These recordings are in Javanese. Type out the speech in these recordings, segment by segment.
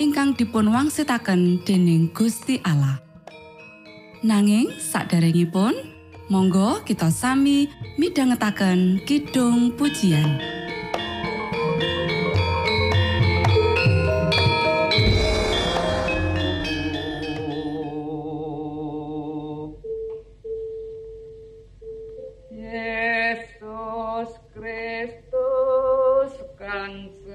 ingkang dipun wangsitaken dening Gusti Allah. Nanging saderengipun, monggo kita sami midhangetaken kidung pujian. Yesus Kristus kansa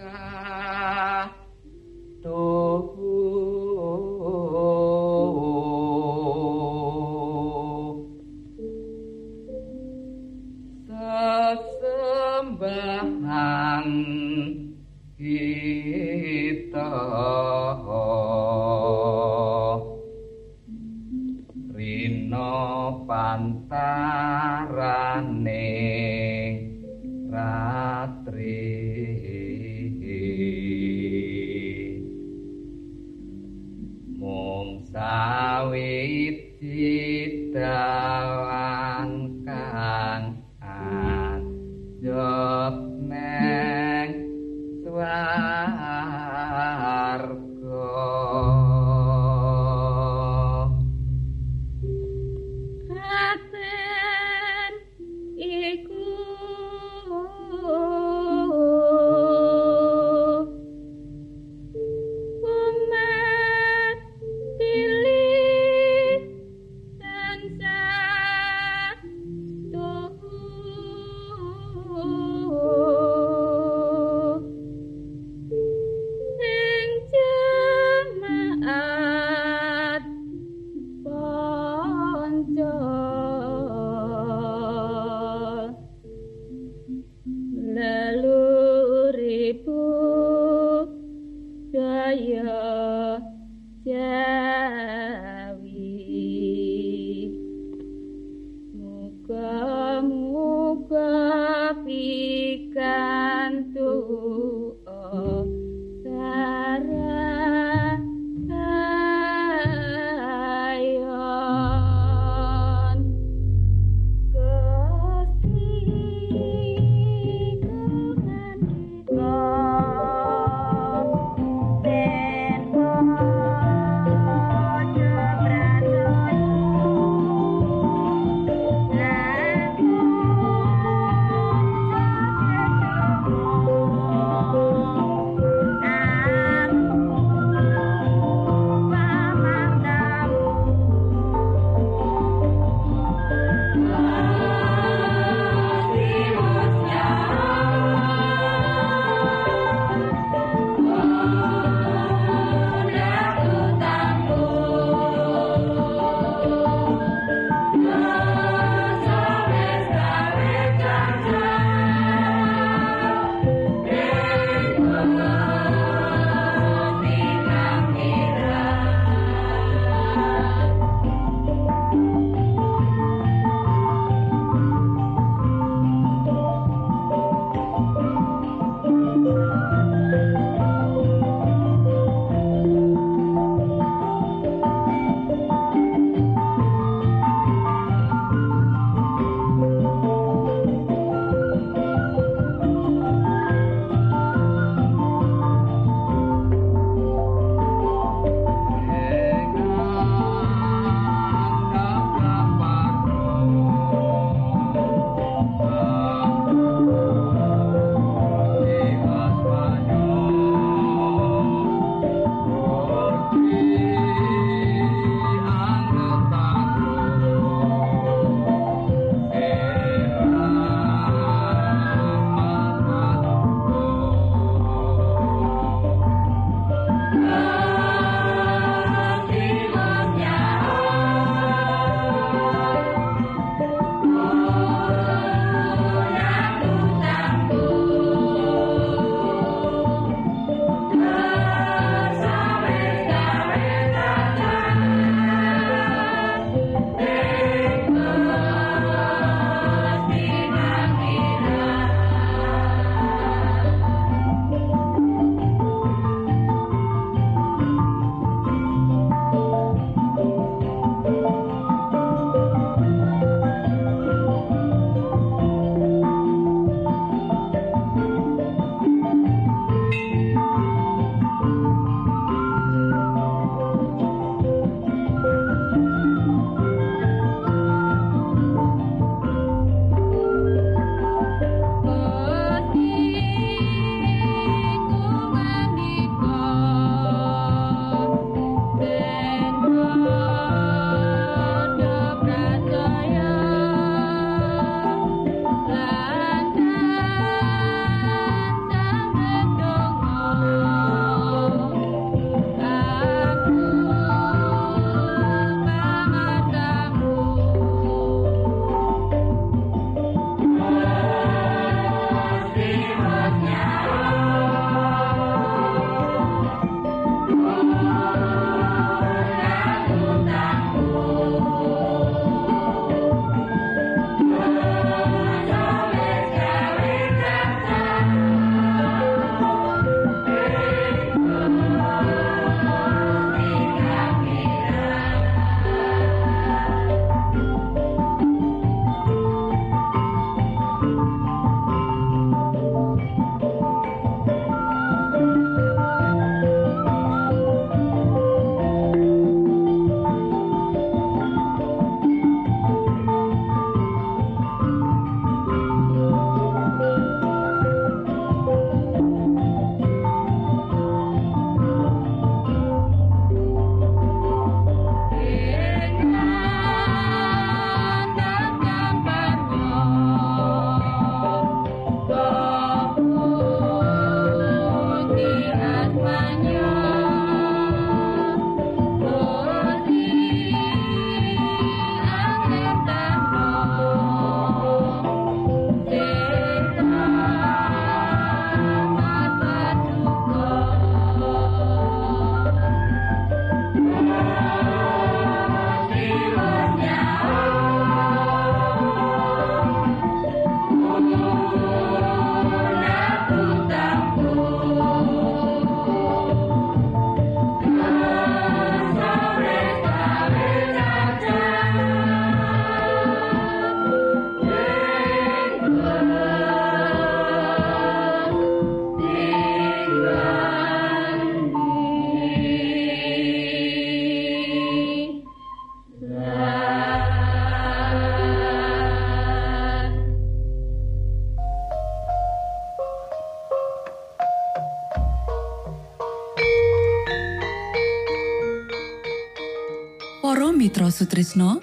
Mitra Sutrisno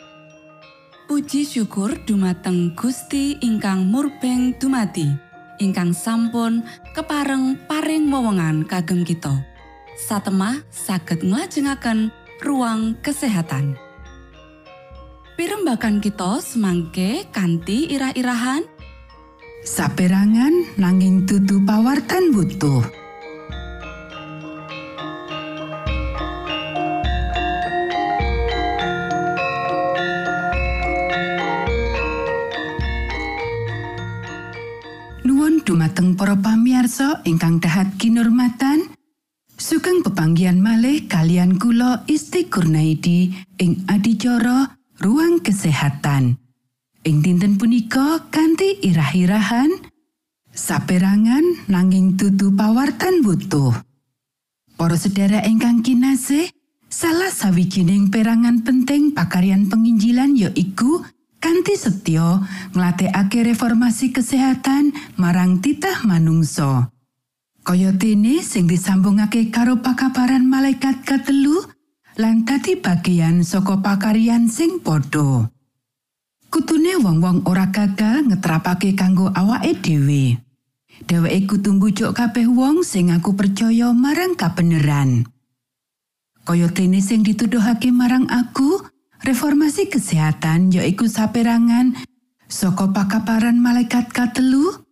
Puji syukur dumateng Gusti ingkang murbeng dumati ingkang sampun kepareng paring wewenngan kagem kita. Satemah saged nglajengaken ruang kesehatan. Pirembakan kita semangke kanthi irah-irahan. Saperangan nanging dudu pawartan butuh. Para pamiarsa ingkang dahat kinurmatan. Sugeng pepanggian malih kalian kula Isti Kurnaidi ing adicara Ruang Kesehatan. Ing dinten punika kanthi irah-irahan saperangan nanging dudu pawartan butuh. Para sedherek ingkang kinasih, salah sawijining perangan penting pakaryan penginjilan ya iku kanthi setya nglatekake reformasi kesehatan marang titah manungsa. Kaya dene sing disambungake karo pakabaran malaikat katelu lan dadi bagian saka pakaryan sing padha. Kutune wong-wong ora gagal ngetrapake kanggo awake dhewe. Dheweke kudu mbujuk kabeh wong sing aku percaya marang kabeneran. Kaya dene sing dituduhake marang aku, reformasi kesehatan yaiku saperangan saka pakaparan malaikat katelu,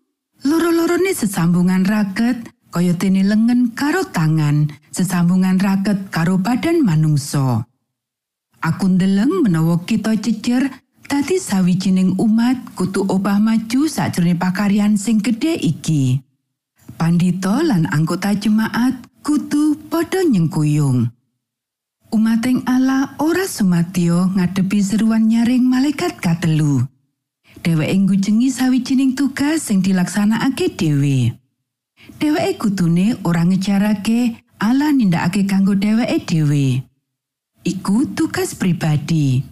loro-lorone sesambungan raket kaya dene lengen karo tangan, sesambungan raket karo badan manungsa. Aku ndeleng menawa kita cecer dadi sawijining umat kutu obah maju sakjroning pakaryan sing gedhe iki. Pandito lan anggota jemaat kutu padha nyengkuyung. Umating Allah ora sumatyo ngadepi seruan nyaring malaikat katelu. Dheweke ngujengi sawijining tugas sing dilaksanakake dhewe. Dheweke kutune ora ngejarake Allah nindakake kanggo dheweke dhewe. Iku tugas pribadi.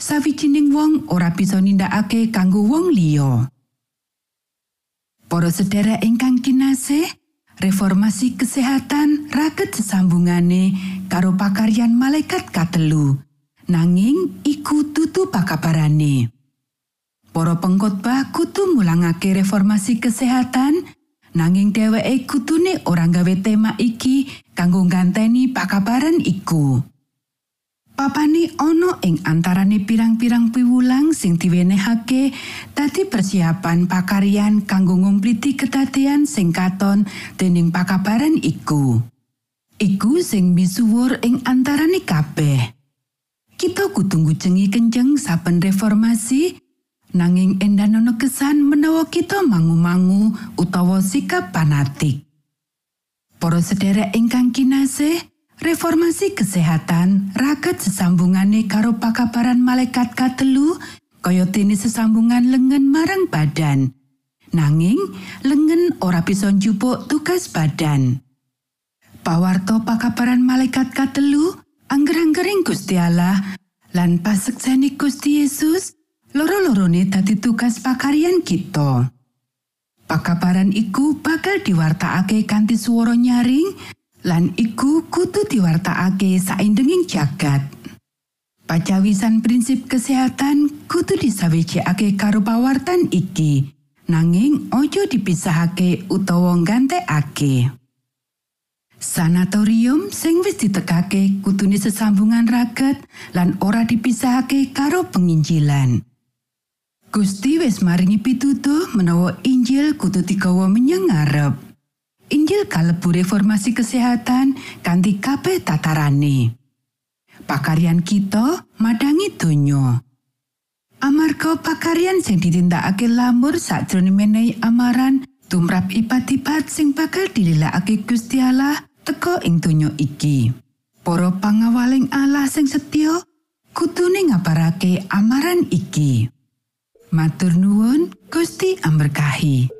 sawijining wong ora bisa nindakake kanggo wong liya. Para sedherek ingkang kinasih, reformasi kesehatan raket sesambungane karo pakaryan malaikat katelu. Nanging iku tutu pakabarane. Para pengkhotbah kudu mulangake reformasi kesehatan, nanging dheweke kutune ora gawe tema iki kanggo ganteni pakabaran iku. Papane ana ing antarane pirang-pirang piwulang sing diwenehake dadi persiapan pakaryan kanggo ngumpliti kedadean sing katon dening pakabaran iku. Iku sing misuwur ing antarane kabeh. Kita kudu ngujengi kenceng saben reformasi nanging endanono kesan menawa kita mangu-mangu utawa sikap panatik. Para sederek ingkang kinasih, Reformasi kesehatan raket sesambungane karo pakabaran malaikat katelu kaya dene sesambungan lengen marang badan. Nanging lengen ora bisa njupuk tugas badan. Pawarto pakabaran malaikat katelu angger-anggering Gusti Allah lan pasekseni Gusti Yesus loro-lorone dadi tugas pakaryan kita. Pakabaran iku bakal diwartakake kanthi swara nyaring lan iku kudu diwartakake saindenging jagat. Pacawisan prinsip kesehatan kudu disawijekake karo pawartan iki, nanging ojo dipisahake utawa gantekake. Sanatorium sing wis ditekake kudune sesambungan raket lan ora dipisahake karo penginjilan. Gusti wis maringi pitutuh menawa Injil kudu digawa menyang ngarep. Injil kalebu reformasi kesehatan kanthi kabeh tatarane. Pakaryan kita madangi donya. Amarga pakaryan sing ditindakake lamur sakjroning menehi amaran tumrap ipat-ipat sing bakal dililakake Gusti Allah teka ing donya iki. Para pangawaling Allah sing setya kutune ngabarake amaran iki. Matur nuwun Gusti amberkahi.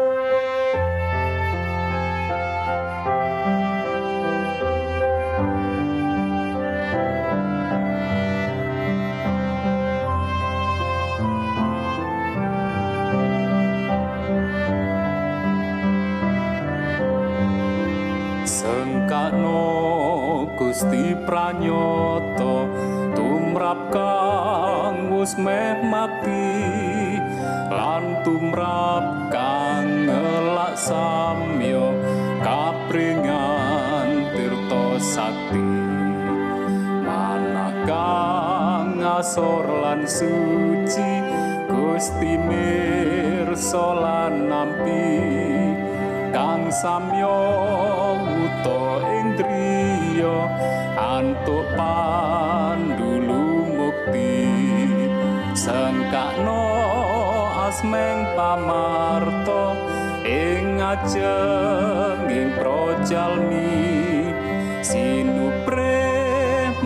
Gusti pranyoto tumrap kang wis meh mati lan tumrap kang ngelak samyo kapringan tirta sakti. Manah kang ngasor lan suci Gusti mirsa lan nampi kang samyo wuto indriyo antuk pandulu mukti sengkakno asmeng pamarto ing ajenging projalmi sinupre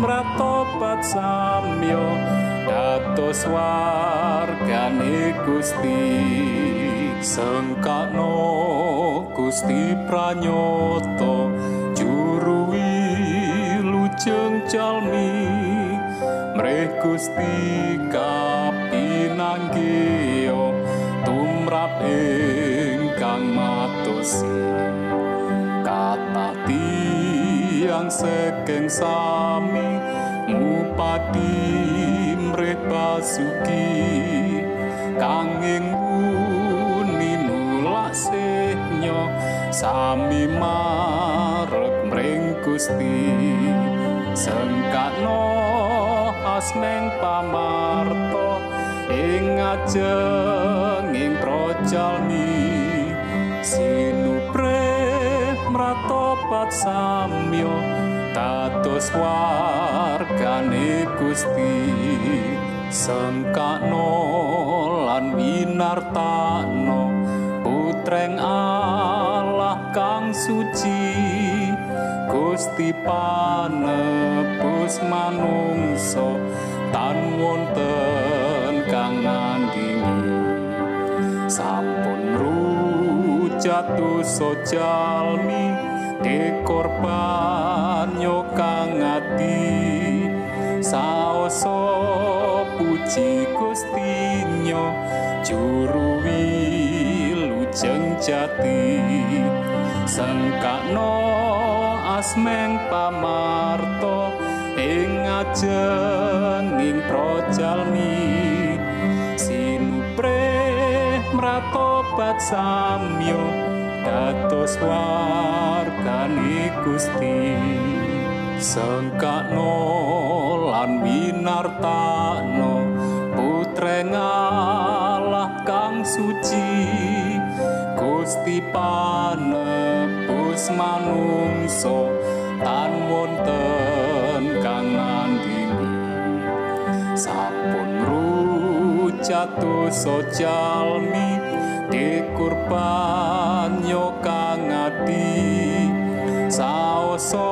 mratobat samyo dados wargane Gusti. Sengkakno Gusti pranyoto juru wilujeng jalmi. Mreh Gusti kapinanggio tumrap ingkang matosi. Kata tiang sekeng sami ngupati mreh basuki. Kanging sami marek mring Gusti. Sengkakno asmeng pamarto ing ajenging projalmi. Sinupre mratobat samyo dados wargane Gusti. Sengkakno lan winartano putreng kang suci. Gusti panebus manungso tan wonten kang ngandingi sampun rujat dosa jalmi dekorban kang ati. Saoso puji Gustinyo juru wilujeng jati sengkakno asmeng pamarto ing ajenging projalmi. Sinupre mratobat samyo dados wargane Gusti. Sengkakno lan winartano putreng Allah kang suci. Gusti manungso tan wonten kang ngandini sampun rujat dosa jalmi dikurban yo kang ati saoso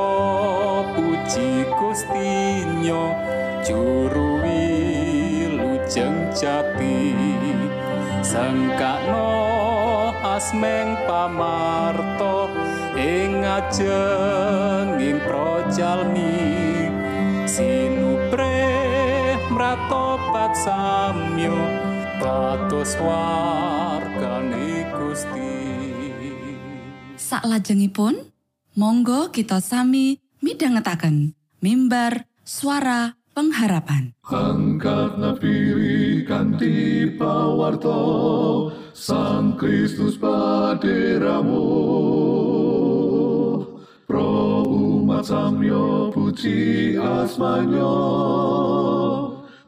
puji Gustinyo juru wilujeng jati. Sengkakno asmeng pamarto ing ajenging projalmi sinupre mratobat samyo dados wargane Gusti Saklajengipun, monggo kita sami midhangetaken mimbar suara pengharapan. Angkat nafiri kanti pawarto Sang Kristus paderamu umat samyo puji asmanyo.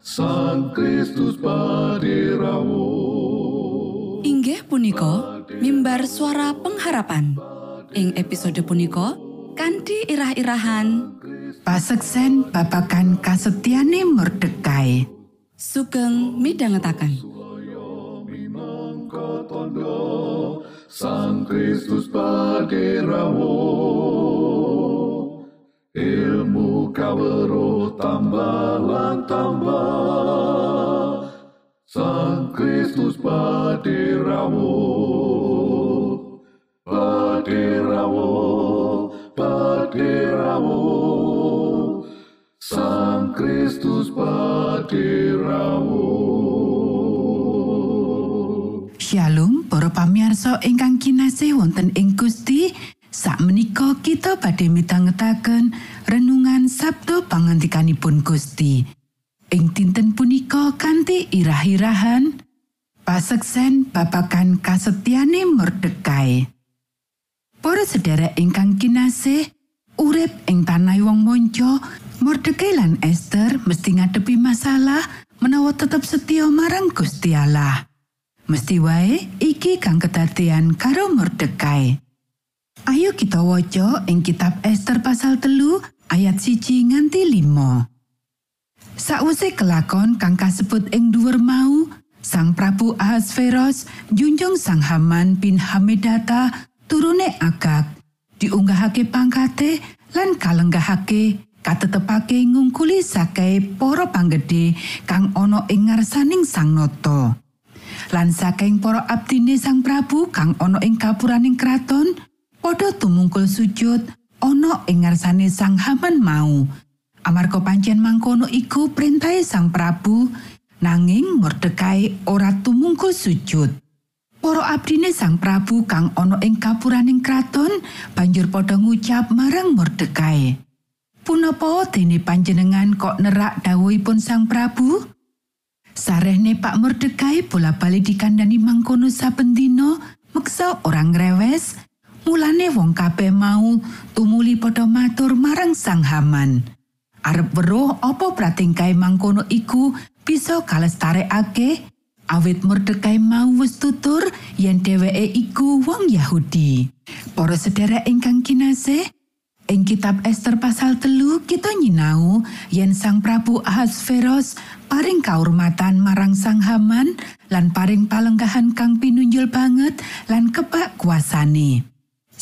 Sang Kristus paderamu Inggih punika mimbar suara pengharapan. Ing episode punika kanthi irah-irahan. Paseksen babagan kasetyane Mordekai. sugeng midhangetaken. Tandha Sang Kristus paderawo ilmu kawero tambah lan tambah. Sang Kristus paderawo paderawo paderawo Sang Kristus paderawo Shalom para pamirsa ingkang kinasih wonten ing Gusti sakmenika kita badhe midhangetaken renungan Sabtu pangantikanipun Gusti ing dinten punika kanthi irah-irahan paseksen babagan kasetyane Mordekai Para sedherek ingkang kinasih urip ing tanah wong monco Mordekai lan Esther mesti ngadepi masalah menawa tetep setya marang Gusti Allah. Mesti wae iki kang kedadean karo Mordekai. Ayo kita waca ing kitab Esther pasal telu ayat siji nganti 5. Sakwise kelakon kang kasebut ing dhuwur mau, Sang Prabu Ahasveros junjung Sang Haman bin Hamedata turune Agag diunggahake pangkate lan kalenggahake katetepake ngungkuli sakai para panggede kang ana ing ngarsaning Sang Nata. lan saking para abdine Sang Prabu kang ana ing kapuraning kraton padha tumungkul sujud ana ing ngarsane Sang Haman mau amarga pancen mangkono iku perintahe Sang Prabu nanging Mordekai ora tumungkul sujud Para abdine Sang Prabu kang ana ing kapuraning kraton banjur padha ngucap marang Mordekai Punapa dene panjenengan kok nerak dawuhipun Sang Prabu? Sarehne Pak Mordekai bola-bali dikandani mangkono saben dina, meksa orang rewes. Mulane wong kabeh mau tumuli padha matur marang Sang Haman. Arep weruh apa pratingkai mangkono iku bisa kalestarekake awit Mordekai mau wis tutur yen dheweke iku wong Yahudi. Para sedherek ingkang kinasih, Ing kitab Esther pasal telu kita nyinau yen Sang Prabu Ahasveros paring kaurmatan marang Sang Haman lan paring palenggahan kang pinunjul banget lan kebak kuasane.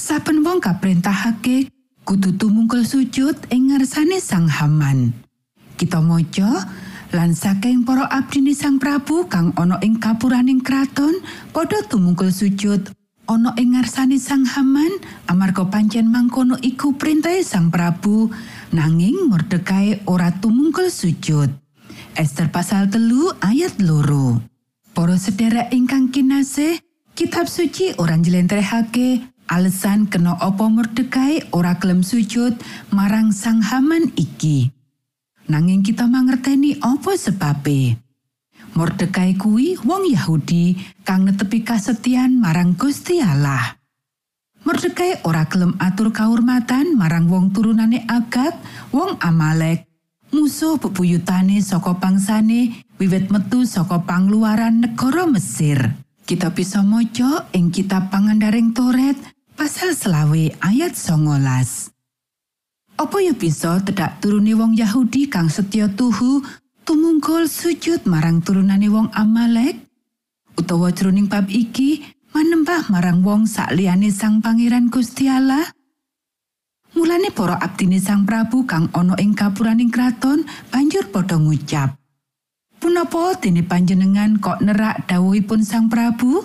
Saben wong kaprintahake kudu tumungkul sujud ing ngarsane Sang Haman. Kita maca lan saking para abdine Sang Prabu kang ana ing kapuraning kraton padha tumungkul sujud ana ing ngarsane Sang Haman amarga pancen mangkono iku perintahe Sang Prabu nanging Mordekai ora tumungkul sujud. Esther pasal telu ayat loro. Para sedherek ingkang kinasih, kitab suci ora njlentrehake alasan kena apa Mordekai ora gelem sujud marang Sang Haman iki. Nanging kita mangerteni apa sebabe. Mordekai kuwi wong Yahudi kang netepi kasetyan marang Gusti Allah. Mordekai ora gelem atur kaurmatan marang wong turunane Agag, wong Amalek, musuh bebuyutane saka bangsane wiwit metu saka pangluaran negara Mesir. Kita bisa maca ing kitab pangandaring Toret pasal selawe ayat 19. Apa ya bisa tedak turune wong Yahudi kang setya tuhu tumungkul sujud marang turunane wong Amalek utawa jroning bab iki manembah marang wong sakliyane Sang Pangeran Gusti Allah Mulane para abdine Sang Prabu kang ana ing kapuraning kraton banjur padha ngucap Punapa dene panjenengan kok nerak dawuhipun Sang Prabu?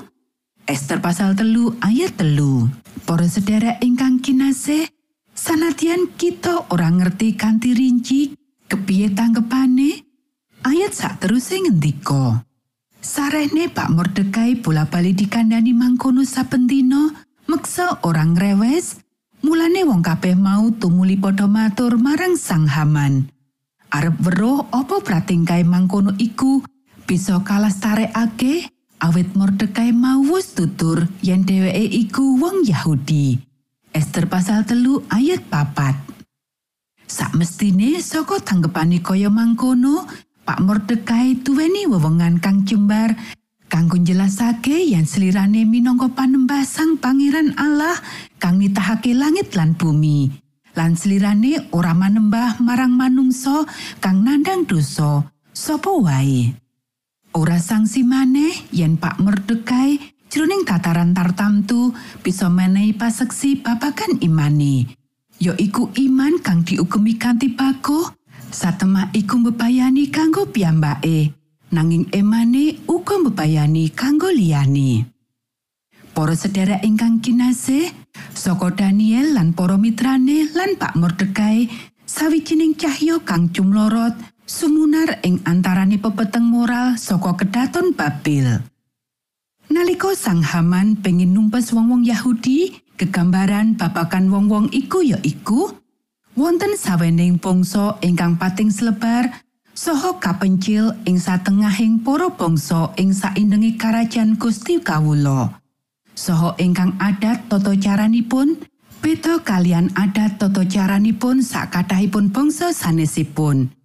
Esther pasal telu ayat telu. Para sedherek ingkang kinasih, sanadyan kita ora ngerti kanthi rinci kepiye tanggepane, ayat sak terus ngendika Sarehne Pak Mordekai bola-bali dikandani mangkono saben dina meksa orang rewes mulane wong kabeh mau tumuli padha matur marang Sang Haman. Arep weruh apa pratingkai mangkono iku bisa kalastarekake awit Mordekai mau wis tutur yen dheweke iku wong Yahudi Esther pasal telu ayat papat Sakmestine saka tanggepane kaya mangkono, Pak Mordekai duweni wewengan kang jembar kanggo njelasake yen slirane minangka panembah Sang Pangeran Allah kang nitahake langit lan bumi. Lan slirane ora manembah marang manungsa kang nandang dosa, sapa wae. Ora sangsi maneh yen Pak Merdekai jroning tataran tartamtu bisa menehi paseksi babagan imani. Ya iku iman kang diugemi kanthi baku, satemah iku mbebayani kanggo piyambake, nanging emane uga mbebayani kanggo liyane. Para sedherek ingkang kinasih, saka Daniel lan para mitrane lan Pak Mordekai, sawijining cahya kang cumlorot sumunar ing antarane pepeteng moral saka kedaton Babil. Nalika Sang Haman pengin numpes wong-wong Yahudi, kegambaran babakan wong-wong iku ya iku wonten sawening bangsa ingkang pating selebar saha kapencil ing satengahing para bangsa ing saindenge karajan Gusti Kawula. Saha ingkang adat tata caranipun beda kalian adat tata caranipun sakatahipun bangsa sanesipun.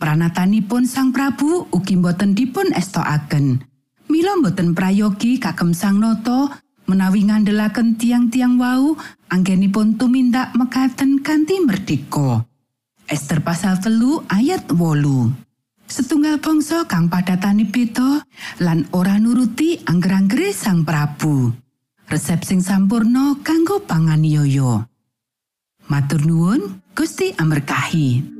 Pranatanipun Sang Prabu ugi boten dipun estokaken. Mila boten prayogi kagem Sang Nata menawi ngandelaken tiang-tiang wau anggenipun tumindak mekaten kanthi merdika. Ester pasal telu ayat wolu. Setunggal bangsa kang padatane beda lan ora nuruti angger-anggere Sang Prabu. Resep sing sampurno kanggo panganiaya. Matur nuwun, Gusti amerkahi.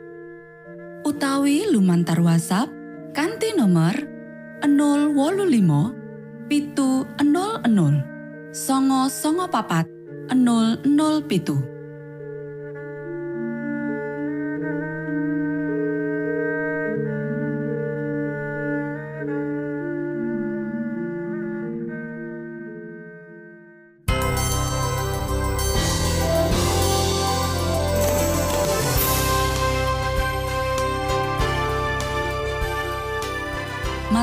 utawi lumantar WhatsApp kanti nomor 025 pitu 00 songo songo papat 00